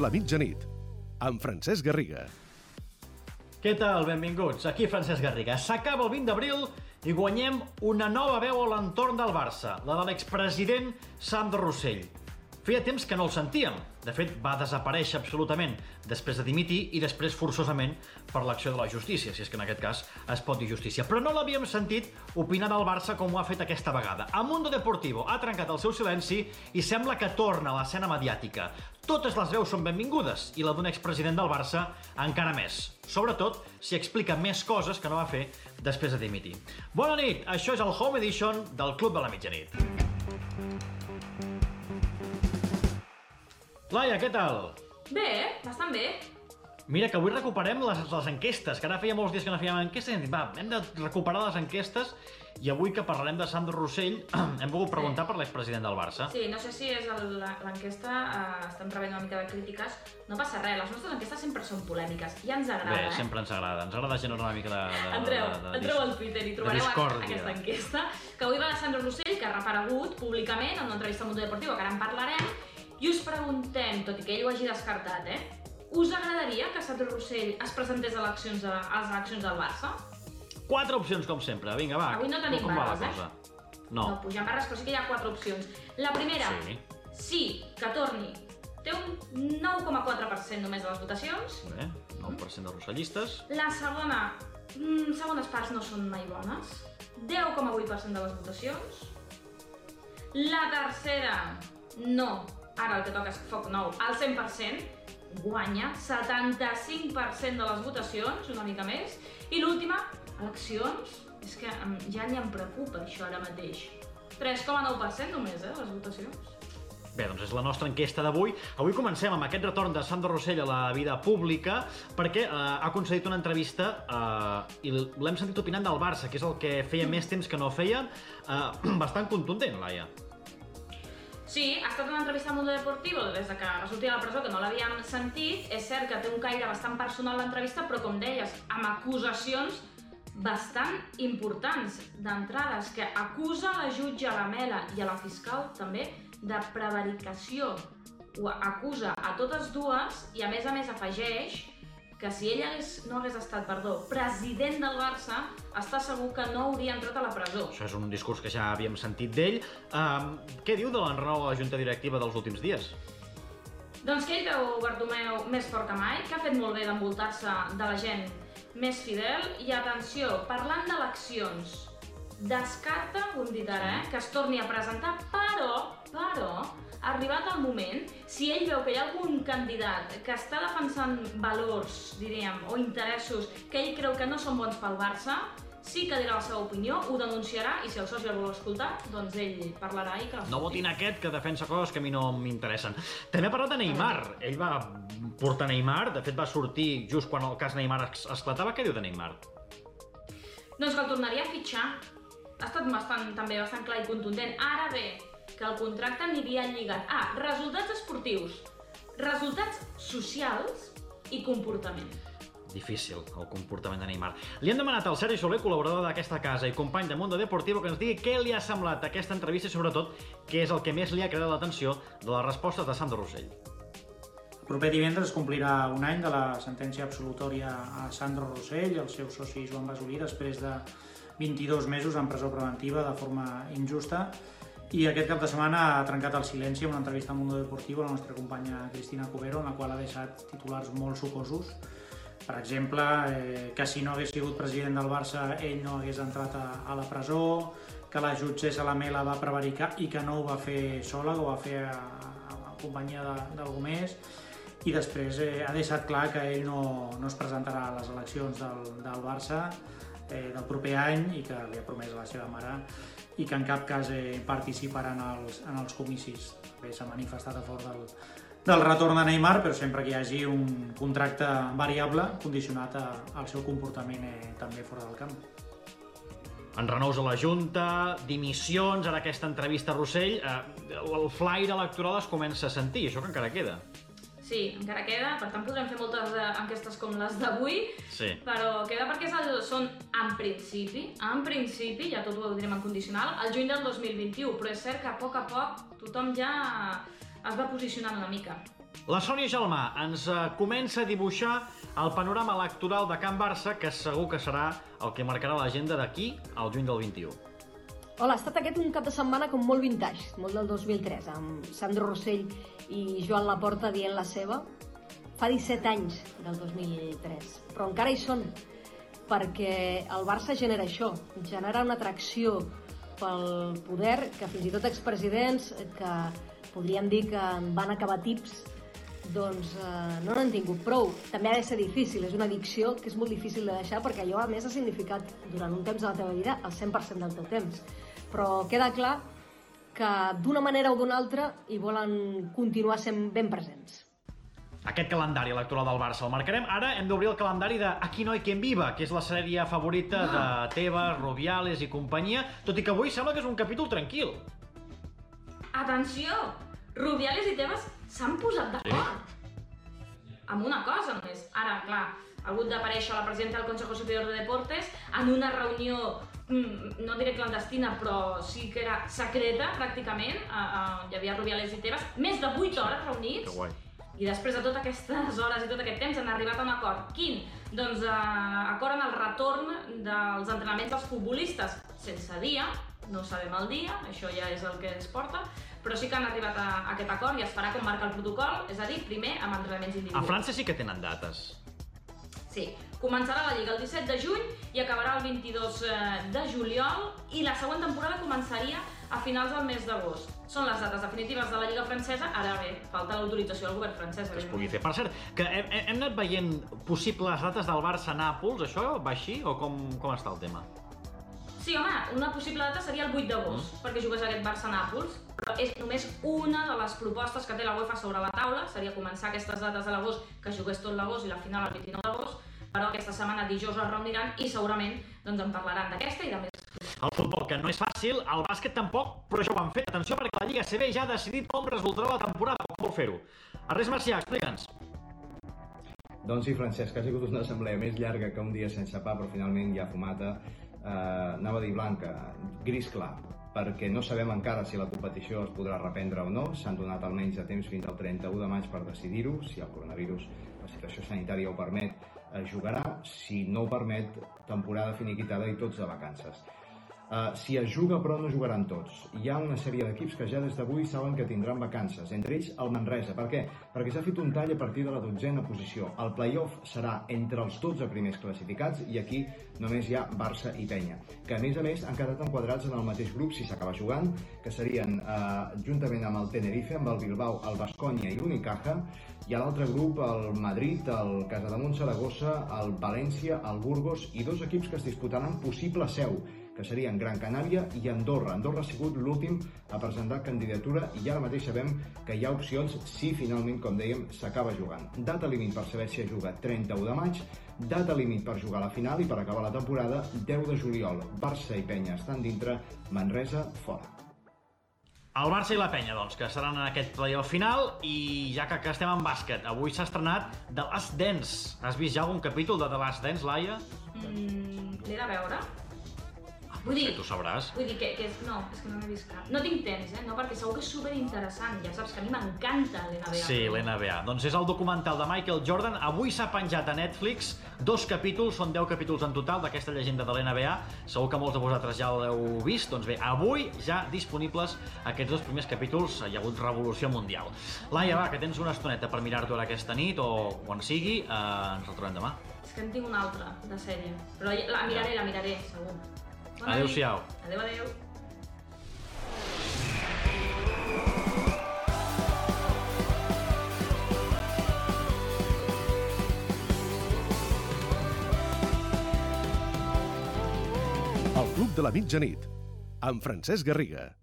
de la mitjanit, amb Francesc Garriga. Què tal? Benvinguts. Aquí Francesc Garriga. S'acaba el 20 d'abril i guanyem una nova veu a l'entorn del Barça, la de l'expresident Sandro Rossell. Feia temps que no el sentíem. De fet, va desaparèixer absolutament després de dimitir i després forçosament per l'acció de la justícia, si és que en aquest cas es pot dir justícia. Però no l'havíem sentit opinar del Barça com ho ha fet aquesta vegada. A Mundo Deportivo ha trencat el seu silenci i sembla que torna a l'escena mediàtica. Totes les veus són benvingudes i la d'un expresident del Barça encara més. Sobretot si explica més coses que no va fer després de dimitir. Bona nit, això és el Home Edition del Club de la Mitjanit. Laia, què tal? Bé, bastant bé. Mira, que avui recuperem les, les enquestes, que ara feia molts dies que no fèiem enquestes, i hem dit, va, hem de recuperar les enquestes, i avui que parlarem de Sandro Rossell, hem volgut preguntar per l'expresident del Barça. Sí, no sé si és l'enquesta, eh, estem rebent una mica de crítiques. No passa res, les nostres enquestes sempre són polèmiques. Ja ens agrada, Bé, eh? sempre ens agrada, ens agrada generar una mica de... de Entreu, de, de, de, entreu al Twitter i trobareu aquesta enquesta, que avui va de Sandro Rossell, que ha reparegut públicament en una entrevista al Mundo Deportivo, que ara en parlarem, i us preguntem, tot i que ell ho hagi descartat, eh? Us agradaria que Sandro Rossell es presentés a, eleccions a, a les eleccions del Barça? Quatre opcions, com sempre. Vinga, va. Avui no tenim com la barres, eh? No. No pugem barres, però sí que hi ha quatre opcions. La primera, Sí. sí, que torni. Té un 9,4% només de les votacions. Bé, 9% de rossellistes. La segona, mm, segones parts no són mai bones. 10,8% de les votacions. La tercera, no. Ara el que toca és foc nou, al 100%. Guanya 75% de les votacions, una mica més. I l'última, eleccions. És que ja ni em preocupa això ara mateix. 3,9% només, eh, les votacions. Bé, doncs és la nostra enquesta d'avui. Avui comencem amb aquest retorn de Sandro Rossell a la vida pública perquè eh, ha concedit una entrevista eh, i l'hem sentit opinant del Barça, que és el que feia més temps que no feia, eh, bastant contundent, Laia. Sí, ha estat una entrevista al Mundo Deportivo des de que va sortir de la presó, que no l'havíem sentit. És cert que té un caire bastant personal l'entrevista, però com deies, amb acusacions bastant importants d'entrades, que acusa la jutge Lamela i a la fiscal també de prevaricació. Ho acusa a totes dues i a més a més afegeix que si ell hagués, no hagués estat, perdó, president del Barça, està segur que no hauria entrat a la presó. Això és un discurs que ja havíem sentit d'ell. Eh, què diu de l'enrenou a la junta directiva dels últims dies? Doncs que ell veu Bartomeu més fort que mai, que ha fet molt bé d'envoltar-se de la gent més fidel i atenció, parlant d'eleccions, descarta, ho hem dit ara, eh, que es torni a presentar, però, però, arribat el moment, si ell veu que hi ha algun candidat que està defensant valors, diríem, o interessos que ell creu que no són bons pel Barça, sí que dirà la seva opinió, ho denunciarà i si el soci el vol escoltar, doncs ell parlarà i que No votin aquest que defensa coses que a mi no m'interessen. També ha parlat de Neymar. Ell va portar Neymar, de fet va sortir just quan el cas Neymar es- esclatava. Què diu de Neymar? Doncs que el tornaria a fitxar. Ha estat bastant, també bastant clar i contundent. Ara bé, que el contracte aniria lligat a resultats esportius, resultats socials i comportament. Difícil, el comportament de Neymar. Li hem demanat al Sergi Soler, col·laborador d'aquesta casa i company de Mundo Deportivo, que ens digui què li ha semblat aquesta entrevista i, sobretot, què és el que més li ha cridat l'atenció de les respostes de Sandro Rossell. El proper divendres es complirà un any de la sentència absolutòria a Sandro Rossell i el seu soci Joan Basolí després de 22 mesos en presó preventiva de forma injusta i aquest cap de setmana ha trencat el silenci amb una entrevista al Mundo Deportivo a la nostra companya Cristina Cubero en la qual ha deixat titulars molt sucosos per exemple, eh, que si no hagués sigut president del Barça ell no hagués entrat a, a la presó, que la jutgessa Lamela va prevaricar i que no ho va fer sola, que ho va fer a, a, a companyia d'algú més. I després eh, ha deixat clar que ell no, no es presentarà a les eleccions del, del Barça eh, del proper any i que li ha promès a la seva mare i que en cap cas eh, participarà en els, en els comicis. Bé, s'ha manifestat a favor del, del retorn de Neymar, però sempre que hi hagi un contracte variable condicionat a, al seu comportament eh, també fora del camp. Enrenous a la Junta, dimissions, ara aquesta entrevista a Rossell, eh, el flaire electoral es comença a sentir, això que encara queda. Sí, encara queda, per tant podrem fer moltes eh, enquestes com les d'avui, Sí. però queda perquè el, són, en principi, en principi, ja tot ho direm en condicional, el juny del 2021, però és cert que a poc a poc tothom ja es va posicionant una mica. La Sònia Gelmà ens eh, comença a dibuixar el panorama electoral de Can Barça, que segur que serà el que marcarà l'agenda d'aquí al juny del 21. Hola, ha estat aquest un cap de setmana com molt vintage, molt del 2003, amb Sandro Rossell i Joan Laporta dient la seva. Fa 17 anys del 2003, però encara hi són, perquè el Barça genera això, genera una atracció pel poder que fins i tot expresidents que podríem dir que van acabar tips doncs eh, no n'han tingut prou. També ha de ser difícil, és una addicció que és molt difícil de deixar perquè allò a més ha significat durant un temps de la teva vida el 100% del teu temps. Però queda clar que d'una manera o d'una altra hi volen continuar sent ben presents. Aquest calendari electoral del Barça el marcarem. Ara hem d'obrir el calendari de Aquí no hi quien viva, que és la sèrie favorita de Tebas, Rubiales i companyia, tot i que avui sembla que és un capítol tranquil. Atenció! Rubiales i Tebas s'han posat d'acord. Amb una cosa només. Ara, clar, ha hagut d'aparèixer la presidenta del Consejo Superior de Deportes en una reunió, no diré clandestina, però sí que era secreta, pràcticament. Uh, uh, hi havia Rubiales i Tebas, més de 8 hores reunits. Que guai. I després de totes aquestes hores i tot aquest temps han arribat a un acord. Quin? Doncs eh, acord en el retorn dels entrenaments dels futbolistes sense dia, no sabem el dia, això ja és el que ens porta, però sí que han arribat a, a aquest acord i es farà com marca el protocol, és a dir, primer amb entrenaments A individuals. França sí que tenen dates. Sí, començarà la Lliga el 17 de juny i acabarà el 22 eh, de juliol i la següent temporada començaria a finals del mes d'agost. Són les dates definitives de la Lliga francesa, ara bé, falta l'autorització del govern francès. que es pugui fer. Per cert, que hem, hem anat veient possibles dates del Barça a Nàpols, això va així o com, com està el tema? Sí, home, una possible data seria el 8 d'agost, Mm. perquè jugués aquest Barça-Nàpols, però és només una de les propostes que té la UEFA sobre la taula, seria començar aquestes dates de l'agost, que jugués tot l'agost i la final el 29 d'agost, però aquesta setmana dijous es reuniran i segurament doncs, en parlaran d'aquesta i de més. El futbol, que no és fàcil, el bàsquet tampoc, però ja ho han fet. Atenció, perquè la Lliga CB ja ha decidit com resultarà la temporada, com vol fer-ho. Ernest Macià, explica'ns. Doncs sí, Francesc, ha sigut una assemblea més llarga que un dia sense pa, però finalment ja fumata. Eh, anava a dir blanca, gris clar, perquè no sabem encara si la competició es podrà reprendre o no. S'han donat almenys de temps fins al 31 de maig per decidir-ho. Si el coronavirus, la situació sanitària ho permet, jugarà. Si no ho permet, temporada finiquitada i tots de vacances. Uh, si es juga però no jugaran tots. Hi ha una sèrie d'equips que ja des d'avui saben que tindran vacances, entre ells el Manresa. Per què? Perquè s'ha fet un tall a partir de la dotzena posició. El play-off serà entre els 12 primers classificats i aquí només hi ha Barça i Penya, que a més a més han quedat enquadrats en el mateix grup si s'acaba jugant, que serien eh, juntament amb el Tenerife, amb el Bilbao, el Basconia i l'Unicaja, i a l'altre grup el Madrid, el Casademont Saragossa, el València, el Burgos i dos equips que es disputaran possible seu, que serien Gran Canària i Andorra. Andorra ha sigut l'últim a presentar candidatura i ara mateix sabem que hi ha opcions si finalment, com dèiem, s'acaba jugant. Data límit per saber si es juga 31 de maig, data límit per jugar a la final i per acabar la temporada 10 de juliol. Barça i Penya estan dintre, Manresa fora. El Barça i la Penya, doncs, que seran en aquest playoff final i ja que, que estem en bàsquet, avui s'ha estrenat The Last Dance. Has vist ja algun capítol de The Last Dance, Laia? Mm, L'he de veure? Vull dir, tu sabràs. Vull dir que, que és, no, és que no n'he vist cap. No tinc temps, eh? No, perquè segur que és superinteressant. Ja saps que a mi m'encanta l'NBA. Sí, l'NBA. Doncs és el documental de Michael Jordan. Avui s'ha penjat a Netflix dos capítols, són 10 capítols en total d'aquesta llegenda de l'NBA. Segur que molts de vosaltres ja l'heu vist. Doncs bé, avui ja disponibles aquests dos primers capítols. Hi ha hagut revolució mundial. Laia, va, que tens una estoneta per mirar-t'ho ara aquesta nit o quan sigui. Eh, ens retrobem demà. És que en tinc una altra, de sèrie. Però la miraré, la miraré, segur. Bona Adéu-siau. Adéu, adéu. El Club de la Mitjanit, amb Francesc Garriga.